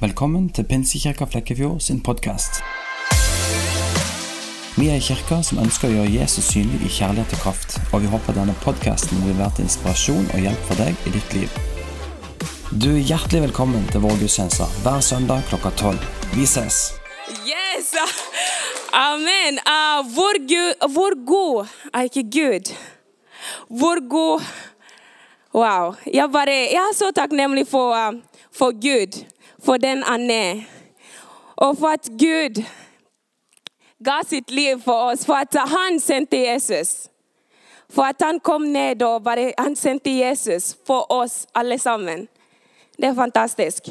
Velkommen til Pinsekirka Flekkefjord sin podkast. Vi er en kirke som ønsker å gjøre Jesus synlig i kjærlighet og kraft, og vi håper denne podkasten vil være til inspirasjon og hjelp for deg i ditt liv. Du er hjertelig velkommen til vår gudstjeneste hver søndag klokka tolv. Vi ses! Yes! Amen. Uh, hvor, Gud, hvor god er ikke Gud? Hvor god Wow. Jeg, bare, jeg er så takknemlig for, uh, for Gud, for den han er. Og for at Gud ga sitt liv for oss, for at han sendte Jesus. For at han kom ned og bare, han sendte Jesus for oss alle sammen. Det er fantastisk.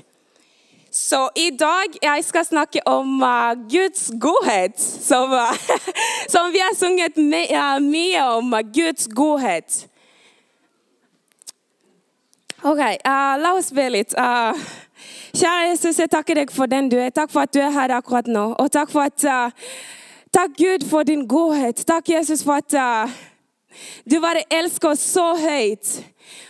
Så i dag jeg skal snakke om uh, Guds godhet. Som, uh, som vi har sunget med, uh, mye om, uh, Guds godhet. Ok, uh, la oss be litt. Uh, kjære Jesus, jeg takker deg for den du er. Takk for at du er her akkurat nå. Og takk for at uh, Takk Gud for din godhet. Takk Jesus for at uh, du bare elsker oss så høyt.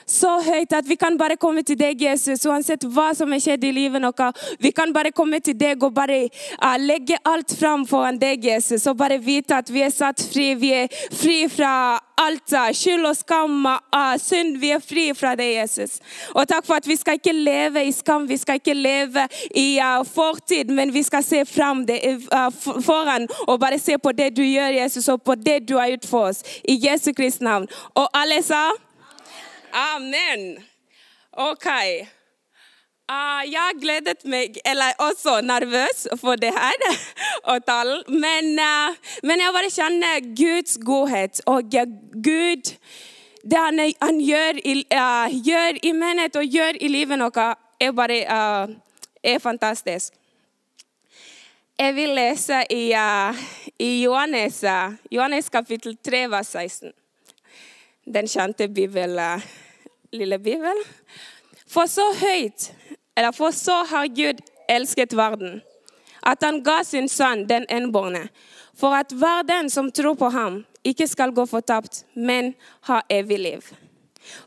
Så høyt at vi kan bare komme til deg, Jesus, uansett hva som har skjedd i livet vårt. Vi kan bare komme til deg og bare uh, legge alt fram foran deg, Jesus, og bare vite at vi er satt fri. Vi er fri fra alt skyld og skam, uh, synd. Vi er fri fra det, Jesus. Og takk for at vi skal ikke leve i skam, vi skal ikke leve i uh, fortid, men vi skal se fram det, foran og bare se på det du gjør, Jesus, og på det du har gjort for oss. I Jesu Kristi navn. Og alle sa? Amen. Ok. Uh, jeg gledet meg, eller også nervøs for det her, og tale. Men, uh, men jeg bare kjenner Guds godhet og Gud Det han, han gjør, i, uh, gjør i menighet og gjør i livet noe, er bare er fantastisk. Jeg vil lese i, i Johannes, Johannes kapittel 3, vers 16 den kjente bibel, eh, lille bibel. For så høyt, eller for så har Gud elsket verden, at han ga sin sønn, den enbårne, for at hver den som tror på ham, ikke skal gå fortapt, men ha evig liv.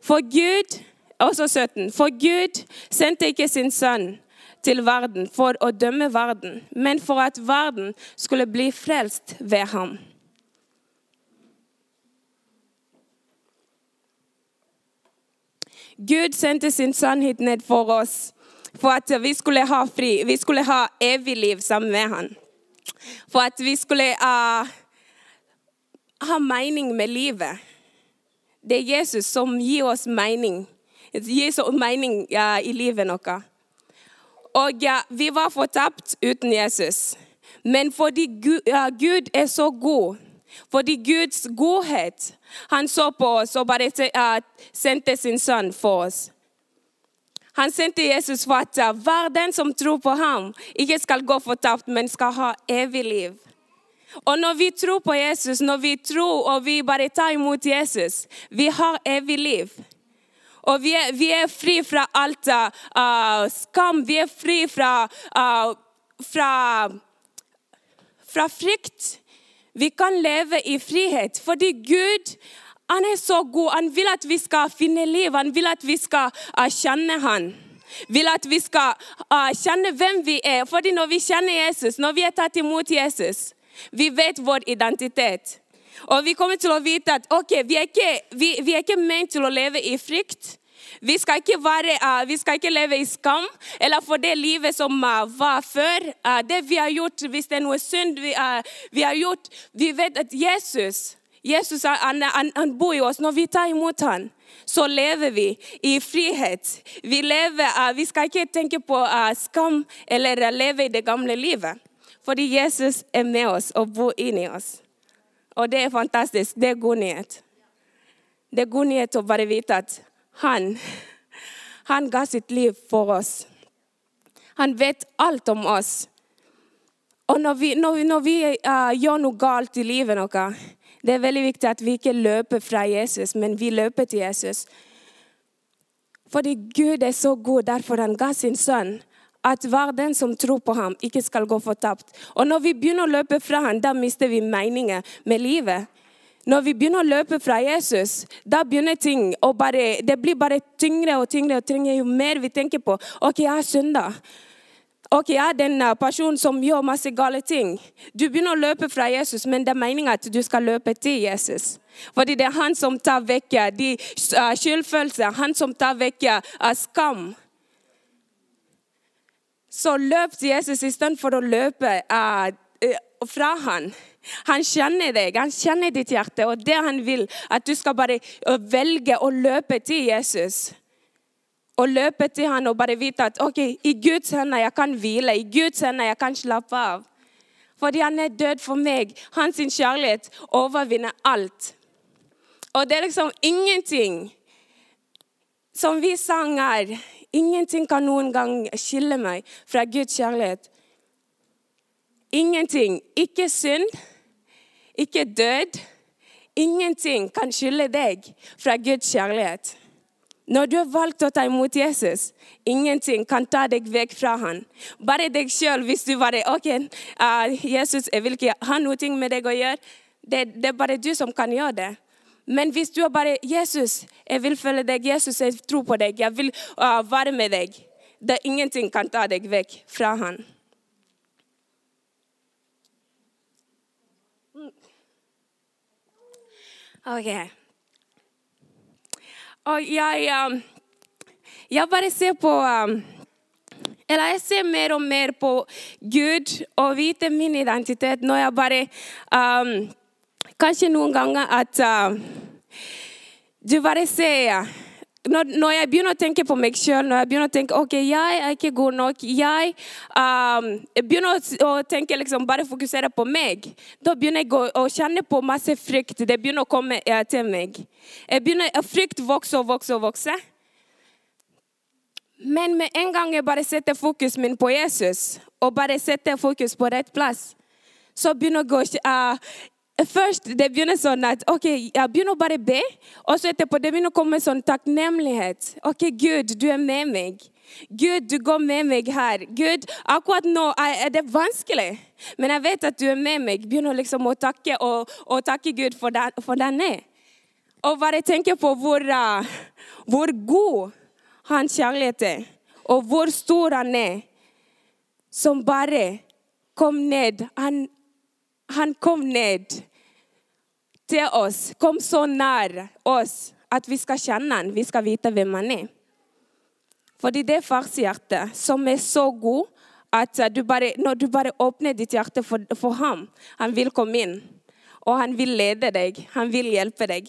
For Gud, også 17, for Gud sendte ikke sin sønn til verden for å dømme verden, men for at verden skulle bli frelst ved ham. Gud sendte sin sønn hit ned for oss, for at vi skulle ha fri. Vi skulle ha evig liv sammen med han. For at vi skulle uh, ha mening med livet. Det er Jesus som gir oss mening. Gir oss mening uh, i livet vårt. Og uh, vi var fortapt uten Jesus. Men fordi Gud, Gud er så god, fordi Guds godhet Han så på oss og bare uh, sendte sin sønn for oss. Han sendte Jesus for at uh, hver den som tror på ham, ikke skal gå fortapt, men skal ha evig liv. Og når vi tror på Jesus, når vi tror og vi bare tar imot Jesus, vi har evig liv. Og vi er, vi er fri fra alt uh, skam. Vi er fri fra, uh, fra, fra frykt. Vi kan leve i frihet fordi Gud han er så god. Han vil at vi skal finne liv. Han vil at vi skal uh, kjenne han. Vil at vi skal uh, kjenne hvem vi er. Fordi når vi kjenner Jesus, når vi er tatt imot Jesus, vi vet vår identitet. Og vi kommer til å vite at okay, vi er ikke, vi, vi er ikke ment til å leve i frykt. Vi skal, ikke være, uh, vi skal ikke leve i skam eller for det livet som uh, var før. Uh, det vi har gjort, hvis det er noe synd vi, vi har gjort Vi vet at Jesus, Jesus han, han, han bor i oss. Når vi tar imot ham, så lever vi i frihet. Vi, lever, vi skal ikke tenke på skam eller leve i det gamle livet. Fordi Jesus er med oss og bor inni oss. Og det er fantastisk. Det er god nyhet. Det er god nyhet å bare vite at han, han ga sitt liv for oss. Han vet alt om oss. Og når vi, når vi, når vi uh, gjør noe galt i livet noe, det er veldig viktig at vi ikke løper fra Jesus, men vi løper til Jesus. Fordi Gud er så god, derfor han ga sin sønn. At hver den som tror på ham, ikke skal gå fortapt. Og når vi begynner å løpe fra ham, da mister vi meningen med livet. Når vi begynner å løpe fra Jesus, da begynner ting å bare Det blir bare tyngre og tyngre og tyngre jo mer vi tenker på OK, jeg er synda. Ok, jeg er den uh, personen som gjør masse gale ting. Du begynner å løpe fra Jesus, men det er meningen at du skal løpe til Jesus. Fordi det er han som tar vekk uh, de uh, skyldfølelser, han som tar vekk skam. Så løp til Jesus istedenfor å løpe fra han. Han kjenner deg, han kjenner ditt hjerte, og det han vil, at du skal bare velge å løpe til Jesus. Og løpe til han og bare vite at ok, i Guds hender jeg kan hvile, i Guds hender jeg kan slappe av. Fordi han er død for meg. Hans kjærlighet overvinner alt. Og det er liksom ingenting som vi sang her. Ingenting kan noen gang skille meg fra Guds kjærlighet. Ingenting. Ikke synd, ikke død. Ingenting kan skylde deg fra Guds kjærlighet. Når du har valgt å ta imot Jesus, ingenting kan ta deg vekk fra han. Bare deg sjøl, hvis du bare OK, uh, Jesus, jeg vil ikke ha noe med deg å gjøre. Det, det, er bare du som kan gjøre det. Men hvis du bare 'Jesus, jeg vil følge deg. Jesus, jeg tror på deg. Jeg vil uh, være med deg.' Det ingenting kan ta deg vekk fra han. OK. Og jeg, um, jeg bare ser på um, Eller jeg ser mer og mer på Gud og vite min identitet når jeg bare um, Kanskje noen ganger at uh, du bare ser når, når, jeg begynner å tenke på meg sjøl, når jeg begynner å tenke ok, jeg er ikke god nok Jeg um, begynner å, tenke liksom, bare fokusere på meg. Da begynner jeg å, å kjenne på masse frykt. Det begynner å komme ja, til meg. Jeg begynner, Frykt vokser og vokser og vokser. Men med en gang jeg bare setter fokus min på Jesus, og bare setter fokus på rett plass, så begynner jeg å uh, Først det begynner sånn at ok, jeg begynner å bare be, og så etterpå det begynner å komme sånn takknemlighet. Ok, Gud, du er med meg. Gud, du går med meg her. Gud, akkurat nå er det vanskelig, men jeg vet at du er med meg. Begynner liksom å takke og, og takke Gud for, den, for denne. Og bare tenke på hvor, uh, hvor god hans kjærlighet er, og hvor stor han er, som bare kom ned. Han, han kom ned til oss, kom så nær oss at vi skal kjenne han, vi skal vite hvem han er. Fordi det er fars hjerte som er så god at du bare, når du bare åpner ditt hjerte for, for ham, han vil komme inn. Og han vil lede deg, han vil hjelpe deg.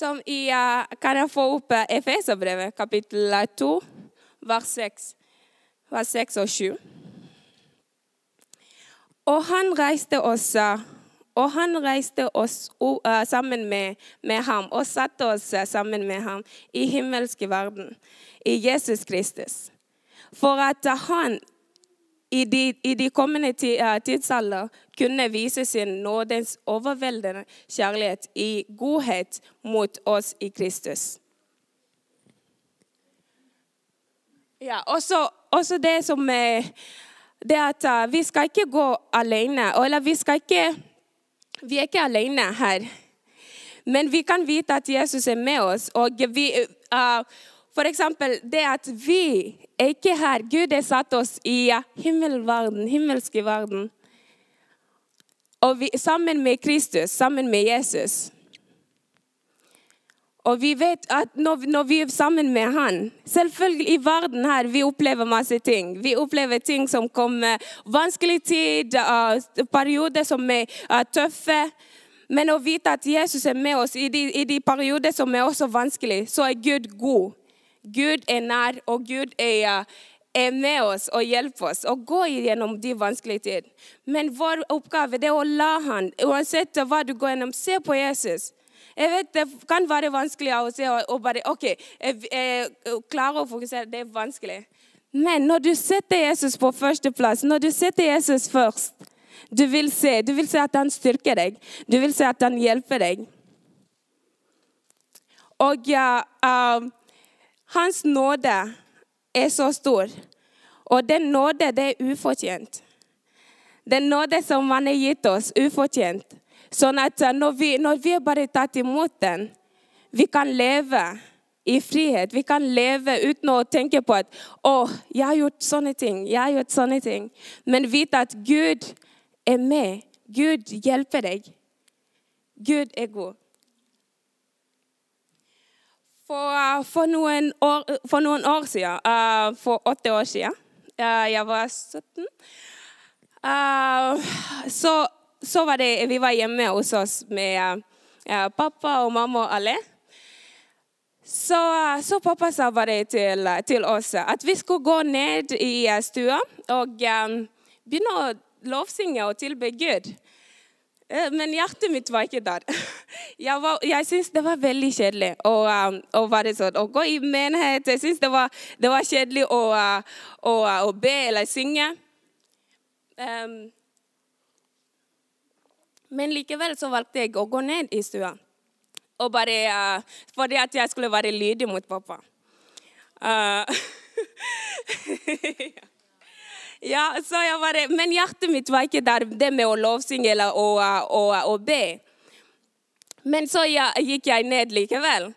Som i uh, Kan jeg få opp uh, Efeserbrevet, kapittel 2, vers 6, vers 6 og 7? Og han reiste oss og han reiste oss uh, sammen med, med, ham og satte oss sammen med ham i himmelske verden, i Jesus Kristus. For at han i de, i de kommende tidsalder kunne vise sin nådens overveldende kjærlighet i godhet mot oss i Kristus. Ja, også, også det som det at uh, vi skal ikke gå alene. Eller vi skal ikke Vi er ikke alene her. Men vi kan vite at Jesus er med oss. Og vi, uh, for eksempel det at vi er ikke her. Gud har satt oss i himmelverden, himmelske verden. Og vi, sammen med Kristus, sammen med Jesus. Og vi vet at når, når, vi er sammen med Han Selvfølgelig i verden her vi opplever masse ting. Vi opplever ting som kommer vanskelig tid, perioder som er tøffe. Men å vite at Jesus er med oss i de, i de perioder som er også vanskelig, så er Gud god. Gud er nær, og Gud er, er med oss og hjelper oss å gå gjennom de vanskelige tider. Men vår oppgave er å la han, uansett hva du går gjennom, se på Jesus. Jeg vet Det kan være vanskelig å se og bare OK, jeg, jeg klarer å fokusere. Det er vanskelig. Men når du setter Jesus på førsteplass, når du setter Jesus først, du vil se, du vil se at han styrker deg. Du vil se at han hjelper deg. Og ja, uh, hans nåde er så stor. Og den nåde, det er ufortjent. Den nåde som han har gitt oss ufortjent. Sånn at eh, når vi, når vi bare tatt imot den, vi kan leve i frihet. Vi kan leve uten å tenke på at å, jeg har gjort sånne ting. jeg har gjort sånne ting. Men vite at Gud er med. Gud hjelper deg. Gud er god. For, uh, for, noen, år, for noen, år, siden, uh, for åtte år siden, uh, jeg var 17, så, så, var det Vi var hjemme hos oss med pappa og mamma og alle. Så, så, pappa sa bare til, til, oss at vi skulle gå ned i stua og um, begynne å lovsynge og tilbe Gud. Eh, men hjertet mitt var ikke der. Jeg, jeg syntes det var veldig kjedelig å, um, å, sånn, å gå i menighet. Jeg syntes det, det, var kjedelig å, uh, å, uh, å, be eller synge. Um, men likevel så valgte jeg å gå ned i stua. Og bare, uh, fordi at jeg skulle være lydig mot pappa. Uh, Ja, så jeg bare, Men hjertet mitt var ikke der, det med å lovsynge eller å, å, å be. Men så ja, gikk jeg ned likevel.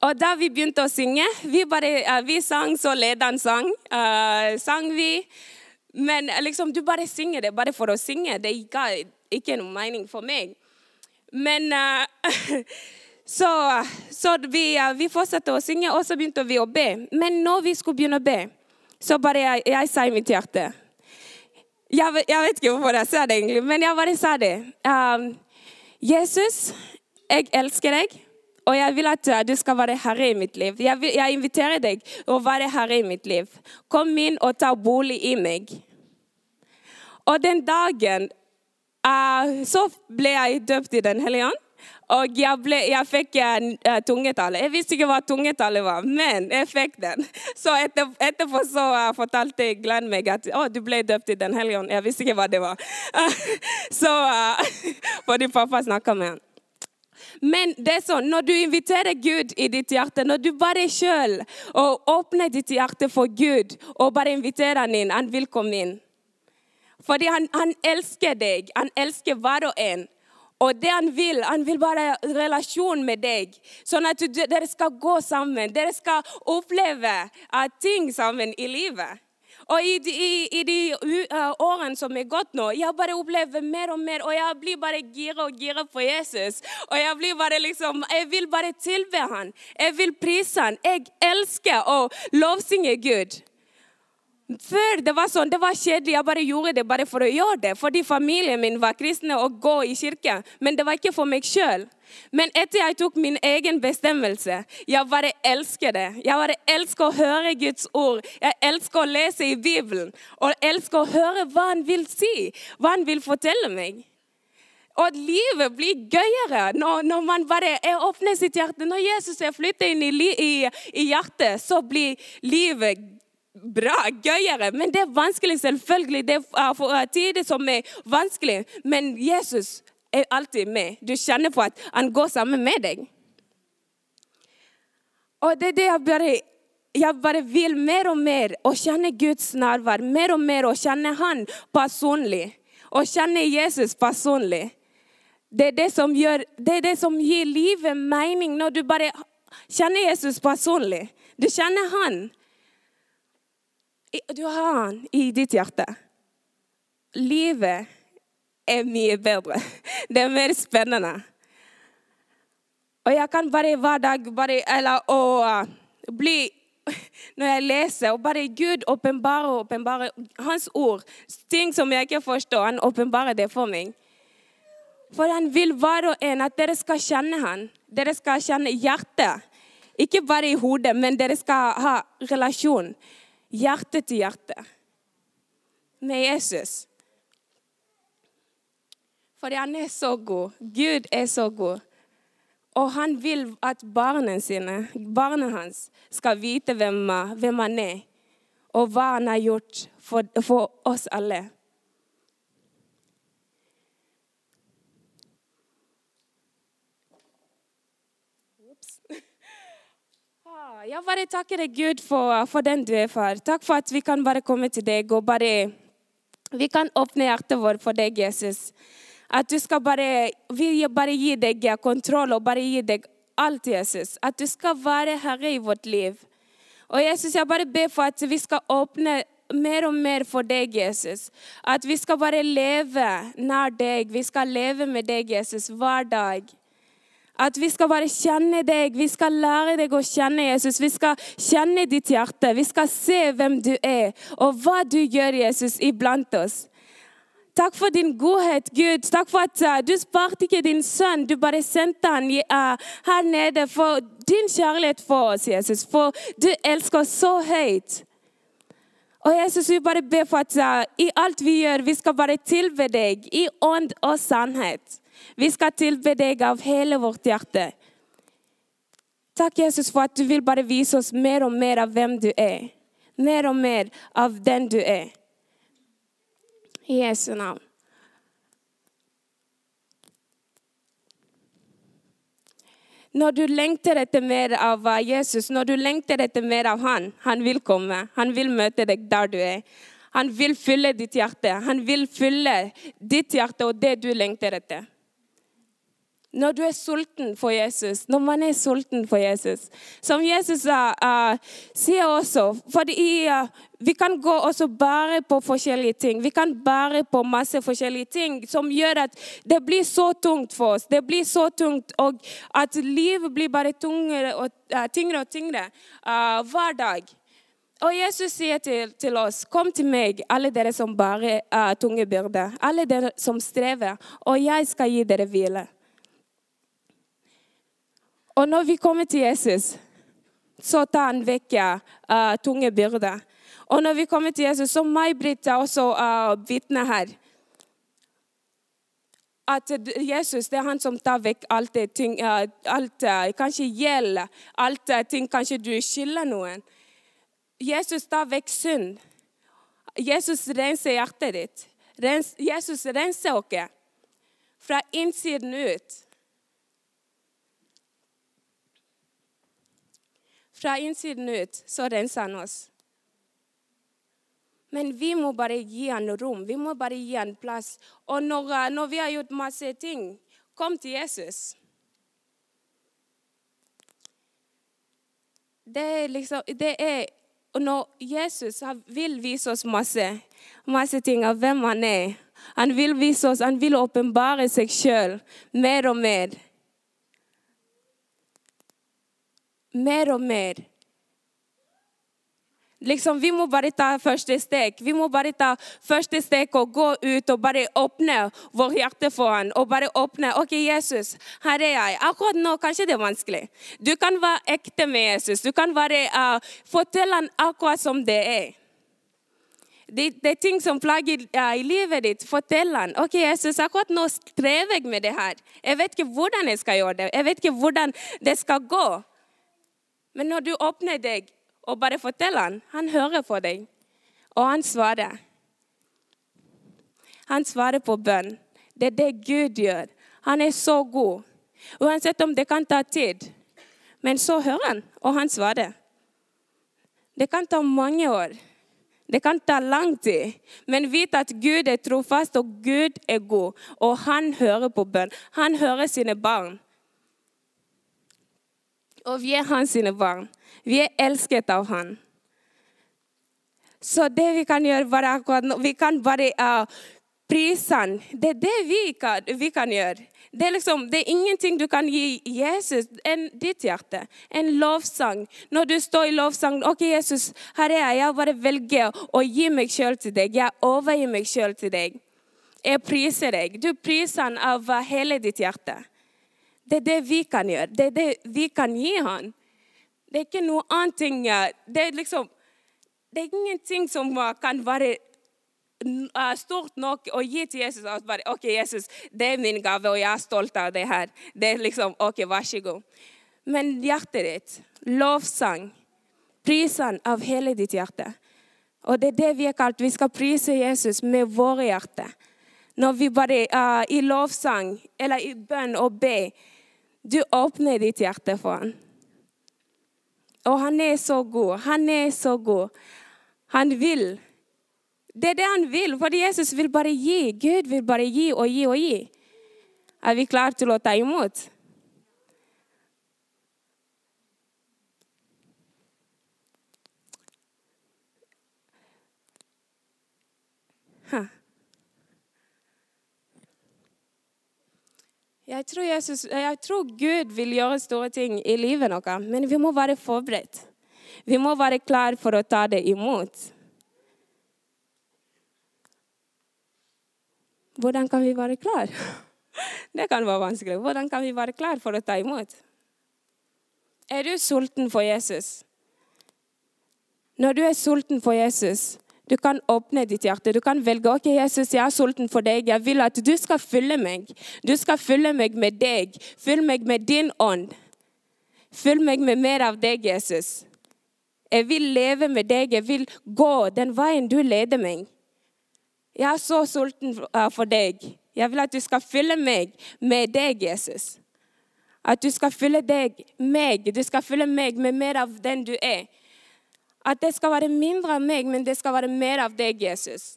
Og da vi begynte å synge, vi, bare, vi sang så lederen sang. Uh, sang vi. Men liksom, du bare synger det bare for å synge. Det ga ikke noe mening for meg. Men uh, så, så vi, uh, vi fortsatte å synge, og så begynte vi å be. Men når vi skulle begynne å be, så bare jeg, jeg sa i mitt hjerte jeg, jeg, vet ikke hvorfor jeg sa det, egentlig, men jeg bare sa det. Um, Jesus, jeg elsker deg, og jeg vil at du skal være herre i mitt liv. Jeg, vil, jeg inviterer deg å være herre i mitt liv. Kom inn og ta bolig i meg. Og den dagen uh, så ble jeg døpt i Den hellige ånd. Og jeg, ble, jeg fikk uh, tungetallet. Jeg visste ikke hva tungetallet var, men jeg fikk den. Så etter, etterpå så uh, fortalte Glenn meg at oh, du ble døpt i Den hellige ånd. Jeg visste ikke hva det var. så Fordi pappa snakka med han. Men det er sånn, når du inviterer Gud i ditt hjerte, når du bare sjøl åpner ditt hjerte for Gud og bare inviterer han inn, han vil komme inn. Fordi han, han elsker deg. Han elsker hver og en. Og det han vil, han vil bare relasjon med deg, sånn at dere skal gå sammen. Dere skal oppleve uh, ting sammen i livet. Og i de, i de uh, årene som er gått nå, jeg bare opplever mer og mer. Og jeg blir bare gira og gira på Jesus. Og jeg blir bare liksom, jeg vil bare tilbe han. Jeg vil prise han. Jeg elsker å lovsynge Gud. Før det var sånn, det var kjedelig. Jeg bare gjorde det bare for å gjøre det. Fordi familien min var kristne og gå i kirke. Men det var ikke for meg sjøl. Men etter jeg tok min egen bestemmelse, jeg bare elsker det. Jeg bare elsker å høre Guds ord. Jeg elsker å lese i Bibelen. Og elsker å høre hva han vil si, hva han vil fortelle meg. Og livet blir gøyere når, når man bare åpner sitt hjerte. Når Jesus er flyttet inn i, i, i hjertet, så blir livet gøyere bra, gøyere. Men det er vanskelig, selvfølgelig. Det er tider som er vanskelig. Men Jesus er alltid med. Du kjenner på at han går sammen med deg. Og det er det jeg bare jeg bare vil mer og mer å kjenne Guds nærvær. Mer og mer å kjenne Han personlig. Å kjenne Jesus personlig. Det er det som, gjør, det er det som gir livet mening, når du bare kjenner Jesus personlig. Du kjenner Han. Du har han i ditt hjerte. Livet er mye bedre. Det er mer spennende. Og jeg kan bare hver dag bare, eller å bli Når jeg leser, og bare Gud åpenbarer og åpenbarer Hans ord, ting som jeg ikke forstår, han åpenbarer det for meg. For han vil hver og en at dere skal kjenne han. Dere skal kjenne hjertet. Ikke bare i hodet, men dere skal ha relasjon hjerte til hjerte med Jesus. Fordi han er så god. Gud er så god. Og han vil at barna sine, barna hans skal vite hvem, hvem, han er, og hva han har gjort for, for oss alle. Jeg bare takker deg, Gud, for, for, den du er, far. Takk for at vi kan bare komme til deg og bare Vi kan åpne hjertet vårt for deg, Jesus. At du skal bare, vi bare gi deg kontroll og bare gi deg alt, Jesus. At du skal være herre i vårt liv. Og Jesus, jeg bare ber for at vi skal åpne mer og mer for deg, Jesus. At vi skal bare leve nær deg. Vi skal leve med deg, Jesus, hver dag. At vi skal bare kjenne deg. Vi skal lære deg å kjenne Jesus. Vi skal kjenne ditt hjerte. Vi skal se hvem du er, og hva du gjør, Jesus, iblant oss. Takk for din godhet, Gud. Takk for at uh, du sparte ikke din sønn. Du bare sendte han uh, her nede for din kjærlighet for oss, Jesus. For du elsker oss så høyt. Og Jesus, vi bare ber for at uh, i alt vi gjør, vi skal bare tilbe deg i ånd og sannhet. Vi skal tilbe deg av hele vårt hjerte. Takk, Jesus, for at du vil bare vise oss mer og mer av hvem du er. Mer og mer av den du er. I Jesu navn. Når du lengter etter mer av Jesus, når du lengter etter mer av han, han vil komme. Han vil møte deg der du er. Han vil fylle ditt hjerte. Han vil fylle ditt hjerte og det du lengter etter. Når du er sulten for Jesus, når man er sulten for Jesus. Som Jesus uh, sier også, for uh, vi kan gå også bare på forskjellige ting. Vi kan bare på masse forskjellige ting som gjør at det blir så tungt for oss. Det blir så tungt, og at livet blir bare tungere og, uh, tyngre og tyngre hver dag. Og Jesus sier til, til, oss, 'Kom til meg, alle dere som bare er tunge byrder', alle dere som strever, og jeg skal gi dere hvile. Og når vi kommer til Jesus, så tar han vekk uh, tunge byrder. Og når vi kommer til Jesus, så May-Britt er også uh, vitne her. At Jesus det er han som tar vekk alt det ting, uh, alt, uh, kanskje gjeld, alt ting kanskje du skylder noen. Jesus tar vekk synd. Jesus renser hjertet ditt. Rens, Jesus renser oss fra innsiden ut. Fra innsiden ut så renser han oss. Men vi må bare gi han rom, vi må bare gi han plass. Og når, eh, når vi har gjort masse ting, kom til Jesus. Det er liksom det er, Når Jesus vil vise oss masse, masse ting av hvem han er Han vil vise oss, han vil åpenbare seg sjøl mer og mer. Mer og mer. Liksom, vi må bare ta første steg. Vi må bare ta første steg og gå ut og bare åpne vårt hjerte for ham. Og bare åpne. OK, Jesus, her er jeg. Akkurat nå kanskje det er vanskelig. Du kan være ekte med Jesus. Du kan bare uh, fortelle ham akkurat som det er. Det, det er ting som plager uh, i livet ditt. Fortell han. OK, Jesus, akkurat nå strever jeg med det her. Jeg vet ikke hvordan jeg skal gjøre det. Jeg vet ikke hvordan det skal gå. Men når du åpner deg og bare forteller han, han hører på deg, og han svarer. Han svarer på bønn. Det er det Gud gjør. Han er så god. Uansett om det kan ta tid. Men så hører han, og han svarer. Det kan ta mange år. Det kan ta lang tid. Men vit at Gud er trofast, og Gud er god. Og han hører på bønn. Han hører sine barn. Og vi er hans barn. Vi er elsket av han. Så det vi kan gjøre bare akkurat nå, vi kan bare uh, prise han. Det er det vi kan, vi kan gjøre. Det er, liksom, det er ingenting du kan gi Jesus enn ditt hjerte. En lovsang. Når du står i lovsang OK, Jesus, her er jeg. Jeg bare velger å gi meg sjøl til deg. Jeg overgir meg sjøl til deg. Jeg priser deg. Du priser han av hele ditt hjerte. Det er det vi kan gjøre. Det er det vi kan gi han. Det er ikke noe annet Det er liksom Det er ingenting som kan være stort nok å gi til Jesus. At bare, OK, Jesus, det er min gave, og jeg er stolt av det her. Det er liksom, OK, vær så god. Men hjertet ditt, lovsang, prisen av hele ditt hjerte. Og det er det vi er kalt. Vi skal prise Jesus med våre hjerter. Når vi bare uh, i lovsang eller i bønn og be du åpner ditt hjerte for ham. Og han er så god. Han er så god. Han vil Det er det han vil, fordi Jesus vil bare gi. Gud vil bare gi og gi og gi. Er vi klare til å ta imot? Huh. Jeg tror, Jesus, jeg tror Gud vil gjøre store ting i livet vårt, men vi må være forberedt. Vi må være klar for å ta det imot. Hvordan kan vi være klar? Det kan være vanskelig. Hvordan kan vi være klar for å ta imot? Er du sulten for Jesus? Når du er sulten for Jesus, du kan åpne ditt hjerte. Du kan velge ok, Jesus, jeg er sulten for deg. Jeg vil at du skal fylle meg. Du skal fylle meg med deg. Fyll meg med din ånd. Fyll meg med mer av deg, Jesus. Jeg vil leve med deg. Jeg vil gå den veien du leder meg. Jeg er så sulten for deg. Jeg vil at du skal fylle meg med deg, Jesus. At du skal fylle deg, meg. Du skal fylle meg med mer av den du er. At det skal være mindre av meg, men det skal være mer av deg, Jesus.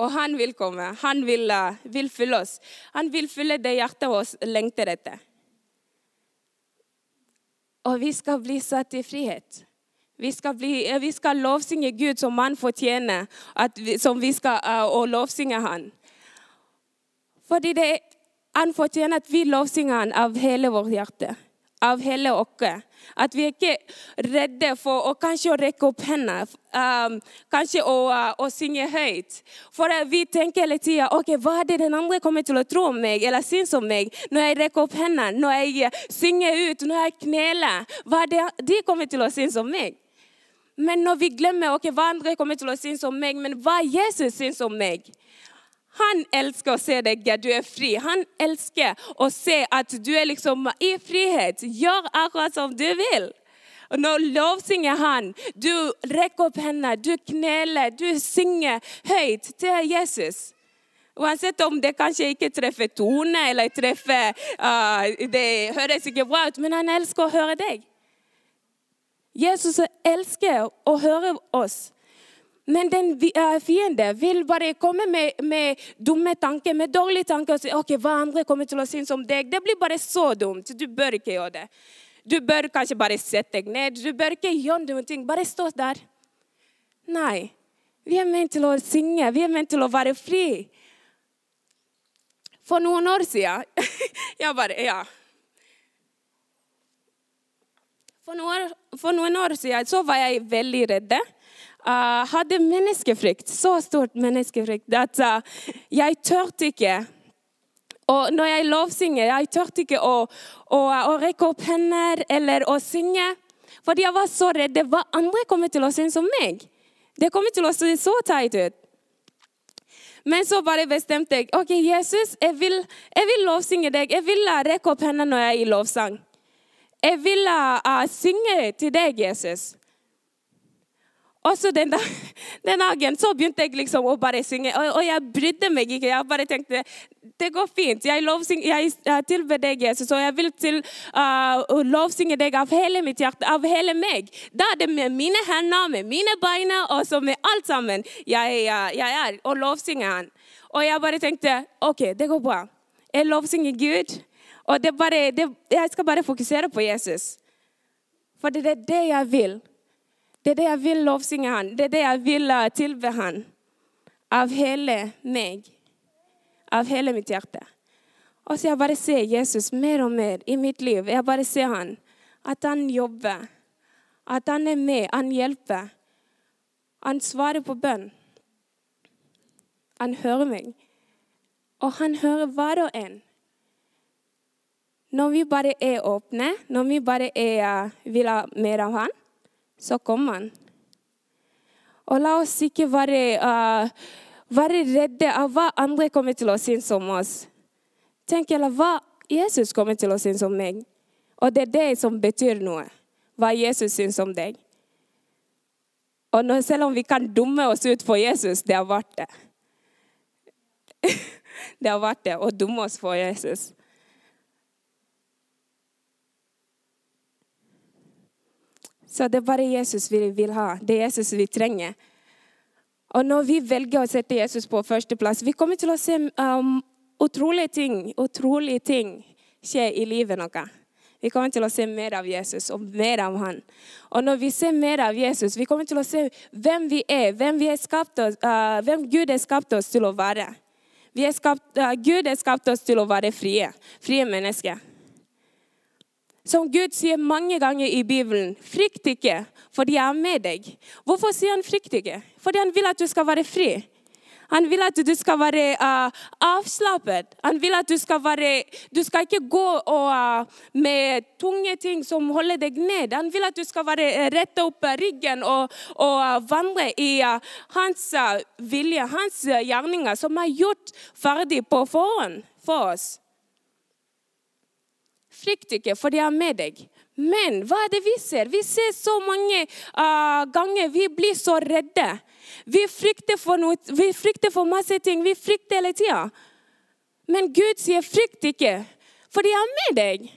Og han vil komme. Han vil, uh, vil fylle oss. Han vil fylle det hjertet vårt lengter etter. Og vi skal bli satt i frihet. Vi skal, bli, vi skal lovsynge Gud som han fortjener, vi, som vi skal og lovsynge han. Fordi det, han fortjener at vi lovsynger han av hele vårt hjerte. Av hele oss. At vi er ikke redde for å kanskje å rekke opp hendene, um, kanskje å, uh, å, synge høyt. For vi tenker hele tida ok, hva er det den andre kommer til å tro om meg eller synes om meg når jeg rekker opp hendene, når jeg uh, synger ut, når jeg kneler. Hva er det de kommer til å synes om meg? Men når vi glemmer ok, hva andre kommer til å synes om meg, men hva Jesus synes om meg han elsker å se deg, du er fri. Han elsker å se at du er liksom i frihet. Gjør akkurat som du vil. Og Nå lovsynger han. Du rekker opp hendene, du kneler, du synger høyt til Jesus. Uansett om det kanskje ikke treffer tone eller treffer uh, Det høres ikke bra ut, men han elsker å høre deg. Jesus elsker å høre oss. Men den fienden fiende vil bare komme med, med, dumme tanker, med dårlige tanker og si ok, hva andre kommer til å synes om deg. Det blir bare så dumt. Du bør ikke gjøre det. Du bør kanskje bare sette deg ned. Du bør ikke gjøre noen ting. Bare stå der. Nei. Vi er ment til å synge. Vi er ment til å være fri. For noen år siden Jeg bare Ja. For noen, for noen år siden så var jeg veldig redd uh, hadde menneskefrykt, så stort menneskefrykt at uh, jeg tørte ikke og når jeg lovsynger, jeg tørte ikke å, å, å, rekke opp hender eller å synge. Fordi jeg var så redd hva andre kommer til å synes om meg. Det kommer til å se så teit ut. Men så bare bestemte jeg ok, Jesus, jeg vil, jeg vil lovsynge deg. Jeg vil rekke opp hendene når jeg er i lovsang. Jeg vil uh, synge til deg, Jesus. Og så den, den, dagen så begynte jeg liksom å bare synge, og, og, jeg brydde meg ikke. Jeg bare tenkte det går fint. Jeg, lovsing, jeg tilber deg, Jesus, og jeg vil til uh, lovsynge deg av hele mitt hjerte, av hele meg. Da er det med mine hender, med mine bein og så med alt sammen jeg, jeg er, og lovsynger Han. Og jeg bare tenkte OK, det går bra. Jeg lovsynger Gud, og det bare, det, jeg skal bare fokusere på Jesus. For det er det jeg vil. Det er det jeg vil lovsynge han. Det er det jeg vil uh, tilbe han. Av hele meg. Av hele mitt hjerte. Og så jeg bare ser Jesus mer og mer i mitt liv. Jeg bare ser han. At han jobber. At han er med. Han hjelper. Han svarer på bønn. Han hører meg. Og han hører hver og en. Når vi bare er åpne, når vi bare er, uh, vil ha mer av han, så kommer han. Og la oss ikke være, uh, være redde av hva andre kommer til å synes om oss. Tenk eller hva Jesus kommer til å synes om meg. Og det er det som betyr noe. Hva Jesus syns om deg. Og når, selv om vi kan dumme oss ut for Jesus, det har vært det. det har vært det å dumme oss for Jesus. Så det er bare Jesus vi vil ha. Det er Jesus vi trenger. Og når vi velger å sette Jesus på førsteplass, vi kommer til å se um, utrolige ting, utrolige ting skje i livet noe. Vi kommer til å se mer av Jesus og mer av han. Og når vi ser mer av Jesus, vi kommer til å se hvem vi er, hvem, vi er oss, uh, hvem Gud har skapt oss til å være. Er skapt, uh, Gud har skapt oss til å være frie, frie mennesker. Som Gud sier mange ganger i Bibelen, frykt ikke, for de er med deg. Hvorfor sier han frykt ikke? Fordi han vil at du skal være fri. Han vil at du skal være uh, avslappet. Han vil at du skal være Du skal ikke gå og, uh, med tunge ting som holder deg ned. Han vil at du skal være uh, rette opp ryggen og, og uh, vandre i hans vilje, hans gjerninger, som er gjort ferdig på forhånd for oss. Frykt ikke, for jeg er med deg. Men hva er det vi ser? Vi ser så mange uh, ganger vi blir så redde. Vi frykter, for noe, vi frykter for masse ting. Vi frykter hele tida. Men Gud sier 'frykt ikke', for jeg er med deg.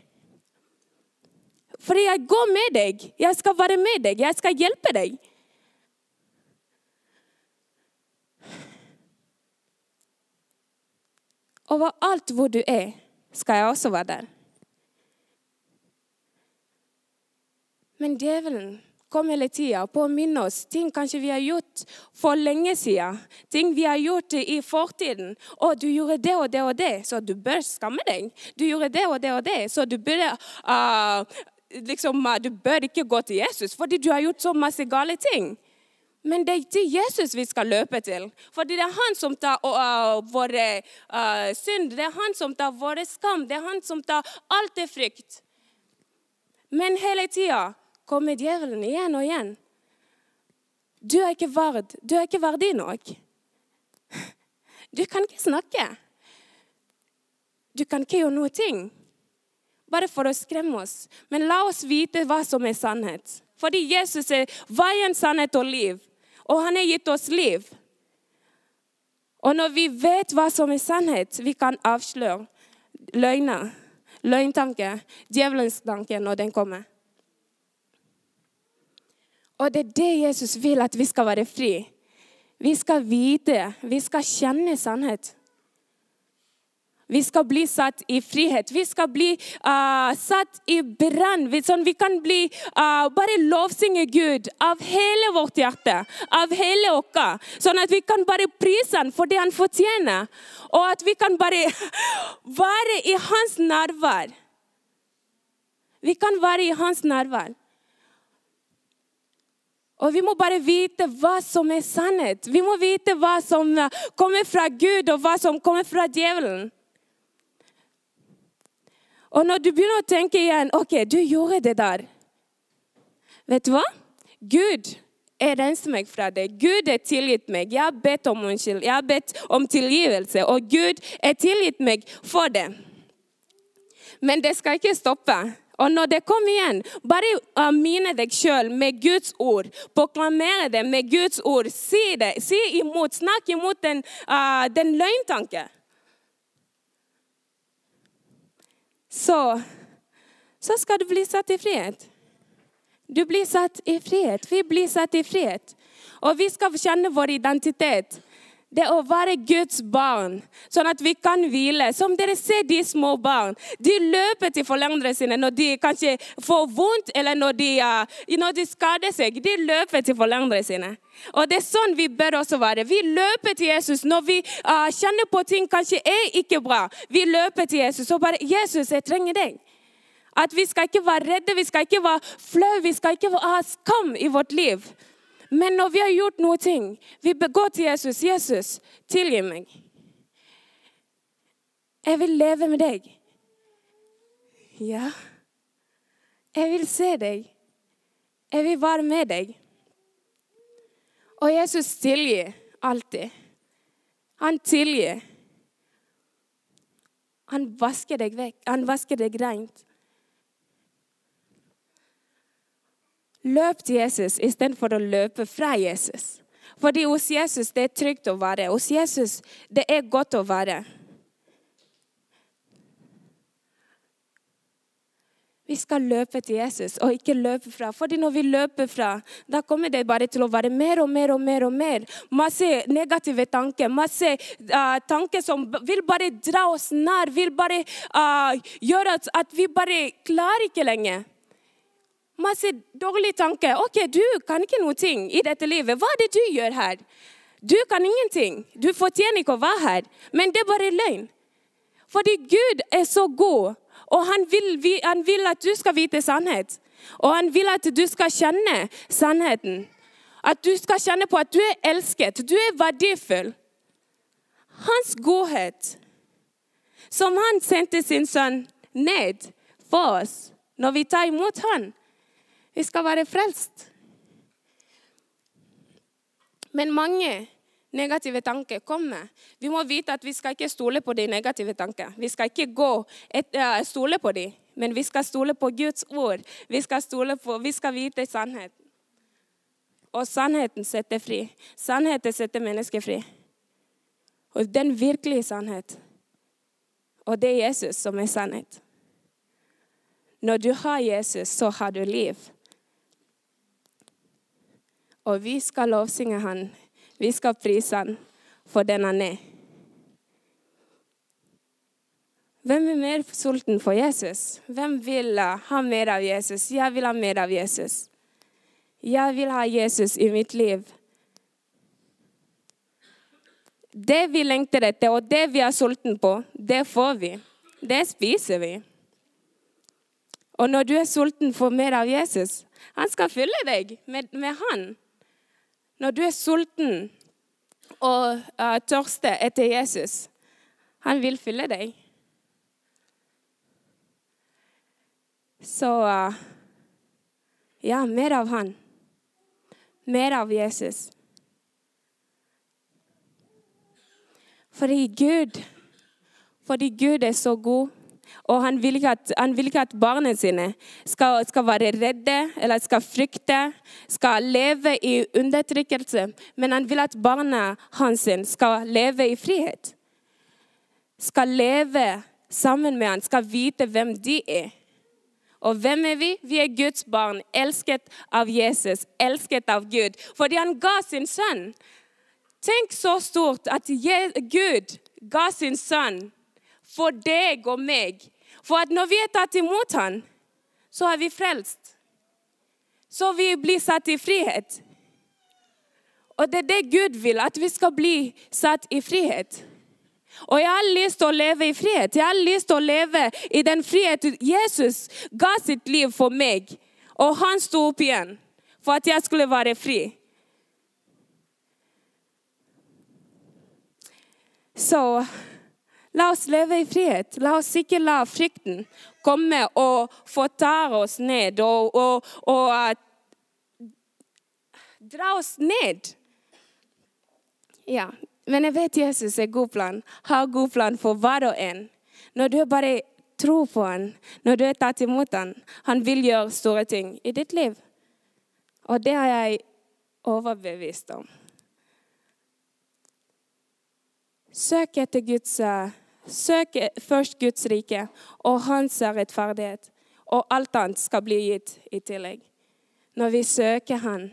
Fordi jeg går med deg. Jeg skal være med deg. Jeg skal hjelpe deg. Overalt hvor du er, skal jeg også være der. Men djevelen kom hele tida på å minne oss ting kanskje vi har gjort for lenge siden. Ting vi har gjort i fortiden. 'Å, du gjorde det og det og det, så du bør skamme deg.' 'Du gjorde det og det og det, så du burde uh, liksom, uh, Du bør ikke gå til Jesus fordi du har gjort så masse gale ting.' Men det er til Jesus vi skal løpe til. Fordi det er han som tar uh, vår uh, synd, det er han som tar vår skam, det er han som tar alt det frykt. Men hele tida kommer djevelen igjen og igjen. Du er ikke verd. Du er ikke verdig nok. Du kan ikke snakke. Du kan ikke gjøre noe ting. Bare for å skremme oss. Men la oss vite hva som er sannhet. Fordi Jesus er veien, sannhet og liv. Og han har gitt oss liv. Og når vi vet hva som er sannhet, vi kan avsløre løgner, løgntanker, djevelens tanke når den kommer. Og det er det Jesus vil at vi skal være fri. Vi skal vite, vi skal kjenne sannhet. Vi skal bli satt i frihet. Vi skal bli uh, satt i brann. Sånn vi kan bli uh, bare lovsynge Gud av hele vårt hjerte, av hele oss. Sånn at vi kan bare prise ham for det han fortjener. Og at vi kan bare være i hans nærvær. Vi kan være i hans nærvær. Og vi må bare vite hva som er sannhet. Vi må vite hva som kommer fra Gud, og hva som kommer fra djevelen. Og når du begynner å tenke igjen OK, du gjorde det der. Vet du hva? Gud er renset meg fra det. Gud er tilgitt meg. Jeg har bedt om unnskyld. Jeg har bedt om tilgivelse, og Gud er tilgitt meg for det. Men det skal ikke stoppe. Og når det kommer igjen, bare minne mine deg sjøl med Guds ord. Proklamere det med Guds ord. Si det. Si imot. Snakk imot den, uh, den løgntanken. Så, så skal du bli satt i frihet. Du blir satt i frihet. Vi blir satt i frihet. Og vi skal kjenne vår identitet det å være Guds barn, sånn at vi kan hvile. Som dere ser de små barn. De løper til foreldrene sine når de kanskje får vondt, eller når de, uh, når de skader seg. De løper til foreldrene sine. Og det er sånn vi bør også være. Vi løper til Jesus når vi uh, kjenner på ting kanskje er ikke bra. Vi løper til Jesus og bare 'Jesus, jeg trenger deg'. At vi skal ikke være redde, vi skal ikke være flaue, vi skal ikke ha skam i vårt liv. Men når vi har gjort noe ting, vi begår til Jesus. 'Jesus, tilgi meg.' Jeg vil leve med deg. Ja. Jeg vil se deg. Jeg vil være med deg. Og Jesus tilgir alltid. Han tilgir. Han vasker deg vekk. Han vasker deg rent. Løp til Jesus istedenfor å løpe fra Jesus. Fordi hos Jesus det er trygt å være. Hos Jesus det er godt å være. Vi skal løpe til Jesus og ikke løpe fra. Fordi når vi løper fra, da kommer det bare til å være mer og mer og mer. og mer. Masse negative tanker, masse uh, tanker som vil bare dra oss nær. Vil bare uh, gjøre at vi bare klarer ikke lenger. Masse dårlige tanker. OK, du kan ikke noe i dette livet. Hva er det du gjør her? Du kan ingenting. Du fortjener ikke å være her. Men det er bare løgn. Fordi Gud er så god og han vil, han vil at du skal vite sannhet. Og han vil at du skal kjenne sannheten. At du skal kjenne på at du er elsket, du er verdifull. Hans godhet, som han sendte sin sønn ned for oss når vi tar imot han. Vi skal være frelst. Men mange negative tanker kommer. Vi må vite at vi skal ikke stole på de negative tankene. Vi skal ikke gå et, uh, stole på dem, men vi skal stole på Guds ord. Vi skal, stole på, vi skal vite sannheten. Og sannheten setter fri. Sannheten setter mennesket fri. Og den virkelige sannhet. Og det er Jesus som er sannhet. Når du har Jesus, så har du liv. Og vi skal lovsynge Han vi skal prise han for den han er. Hvem er mer sulten for Jesus? Hvem vil ha mer av Jesus? Jeg vil ha mer av Jesus. Jeg vil ha Jesus i mitt liv. Det vi lengter etter, og det vi er sulten på, det får vi. Det spiser vi. Og når du er sulten for mer av Jesus, han skal fylle deg med, med han. Når du er sulten og uh, tørster etter Jesus, han vil fylle deg. Så uh, ja, mer av han. Mer av Jesus. Fordi Gud, fordi Gud er så god. Og han vil ikke at, vil ikke at barna sine skal, skal, være redde eller skal frykte, skal leve i undertrykkelse. Men han vil at barna hans skal leve i frihet. Skal leve sammen med han, skal vite hvem de er. Og hvem er vi? Vi er Guds barn, elsket av Jesus, elsket av Gud. Fordi han ga sin sønn. Tenk så stort at Gud ga sin sønn for deg og meg. For at når vi er tatt imot han, så er vi frelst. Så vi blir satt i frihet. Og det er det Gud vil, at vi skal bli satt i frihet. Og jeg har lyst til å leve i frihet. Jeg har lyst til å leve i den friheten Jesus ga sitt liv for meg. Og han sto opp igjen for at jeg skulle være fri. Så La oss leve i frihet. La oss ikke la frykten komme og få ta oss ned og, og, og uh, dra oss ned. Ja, men jeg vet Jesus er god plan. Har god plan for hver og en. Når du bare tror på han, når du er tatt imot han, han vil gjøre store ting i ditt liv. Og det har jeg overbevist om. Søk etter Guds uh, Søk først Guds rike og hans rettferdighet, og alt annet skal bli gitt i tillegg. Når vi søker Han,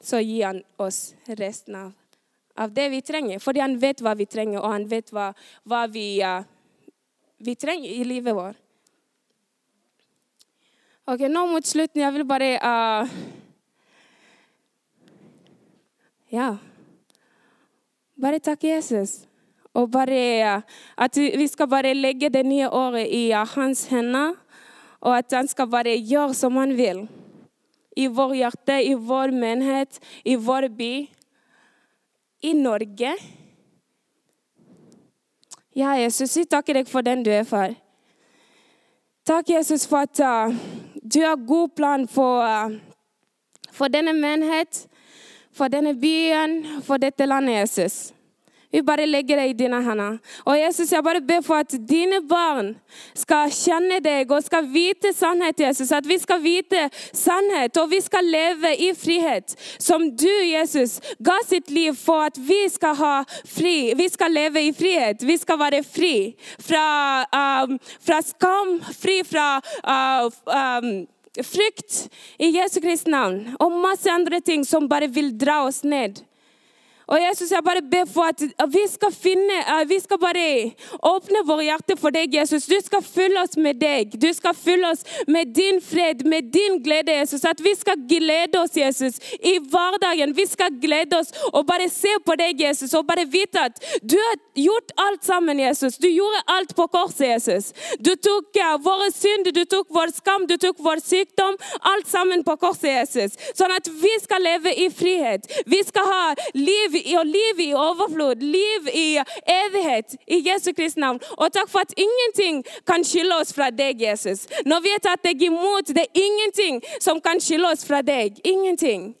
så gir Han oss resten av, av det vi trenger. Fordi Han vet hva vi trenger, og Han vet hva, hva vi, uh, vi trenger i livet vårt. Ok, Nå mot slutten jeg vil bare uh, Ja. Bare takke Jesus. Og bare, at vi skal bare legge det nye året i hans hender. Og at han skal bare gjøre som han vil. I vår hjerte, i vår menighet, i vår by. I Norge. Ja, Jesus, vi takker deg for den du er, far. Takk, Jesus, for at uh, du har god plan for, uh, for denne menighet, for denne byen, for dette landet, Jesus. Vi bare legger det i dine hender. Og Jesus, jeg bare ber for at dine barn skal kjenne deg og skal vite sannhet, Jesus. At vi skal vite sannhet, og vi skal leve i frihet. Som du, Jesus, ga sitt liv for at vi skal ha fri. Vi skal leve i frihet. Vi skal være fri fra, um, fra skam, fri fra uh, um, frykt i Jesu Kristi navn. Og masse andre ting som bare vil dra oss ned. Og Jesus, jeg bare ber for at vi skal finne, vi skal bare åpne våre hjerter for deg, Jesus. Du skal fylle oss med deg. Du skal fylle oss med din fred, med din glede, Jesus. At vi skal glede oss, Jesus, i hverdagen. Vi skal glede oss og bare se på deg, Jesus, og bare vite at du har gjort alt sammen, Jesus. Du gjorde alt på korset, Jesus. Du tok ja, våre synd, du tok vår skam, du tok vår sykdom. Alt sammen på korset, Jesus. Sånn at vi skal leve i frihet. Vi skal ha liv og liv i overflod, liv i evighet, i Jesu Kristi navn. Og takk for at ingenting kan skille oss fra deg, Jesus. Når vi at tatt deg imot, det er ingenting som kan skille oss fra deg. Ingenting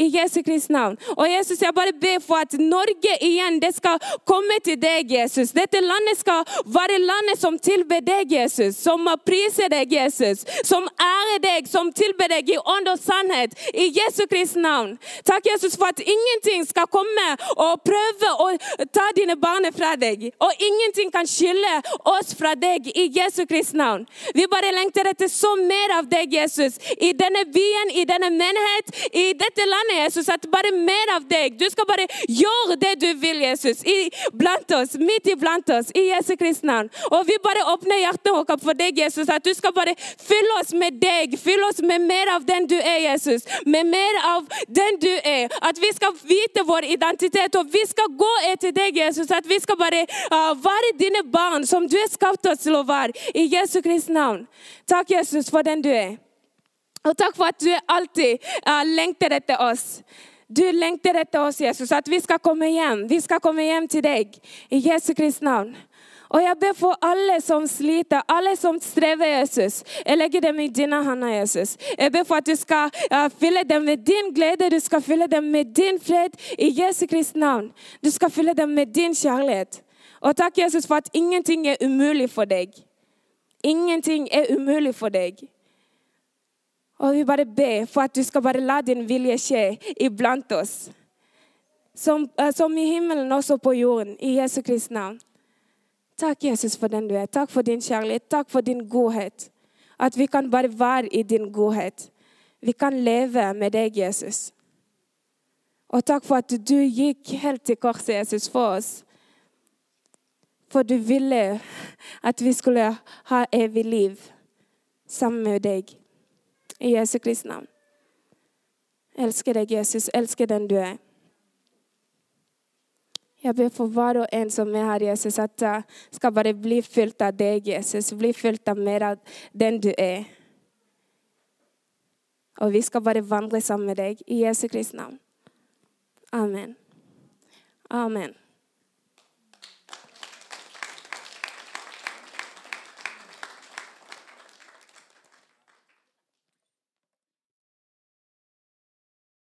i Jesu Kristi navn. Og Jesus, jeg bare ber for at Norge igjen det skal komme til deg, Jesus. Dette landet skal være landet som tilber deg, Jesus. Som priser deg, Jesus. Som ærer deg, som tilber deg i ånd og sannhet. I Jesu Kristi navn. Takk, Jesus, for at ingenting skal komme og prøve å ta dine barn fra deg. Og ingenting kan skille oss fra deg i Jesu Kristi navn. Vi bare lengter etter så mer av deg, Jesus. I denne byen, i denne menighet, i dette landet bønner, Jesus, at bare mer av deg. Du skal bare gjøre det du vil, Jesus. I, blant oss, midt iblant oss, i Jesu Kristi navn. Og vi bare åpner hjertet vårt for deg, Jesus. At du skal bare fylle oss med deg. Fylle oss med mer av den du er, Jesus. Med mer av den du er. At vi skal vite vår identitet, og vi skal gå etter deg, Jesus. At vi skal bare uh, være dine barn, som du har skapt oss til å være. I Jesu Kristi navn. Takk, Jesus, for den du er. Og takk for at du alltid uh, lengter etter oss. Du lengter etter oss, Jesus, at vi skal komme hjem. Vi skal komme hjem til deg i Jesu Kristi navn. Og jeg ber for alle som sliter, alle som strever, Jesus. Jeg legger dem i dine hender, Jesus. Jeg ber for at du skal uh, fylle dem med din glede, du skal fylle dem med din fred i Jesu Kristi navn. Du skal fylle dem med din kjærlighet. Og takk, Jesus, for at ingenting er umulig for deg. Ingenting er umulig for deg. Og vi bare ber for at du skal bare la din vilje skje iblant oss. Som, uh, som i himmelen, også på jorden. I Jesu Kristi navn. Takk, Jesus, for den du er. Takk for din kjærlighet. Takk for din godhet. At vi kan bare være i din godhet. Vi kan leve med deg, Jesus. Og takk for at du gikk helt til korset, Jesus, for oss. For du ville at vi skulle ha evig liv sammen med deg. I Jesu Kristi navn. Elsker deg, Jesus. Elsker den du er. Jeg ber for hver og en som er her, Jesus, at jeg skal bare bli fylt av deg, Jesus. Bli fylt av mer av den du er. Og vi skal bare vandre sammen med deg i Jesu Kristi navn. Amen. Amen.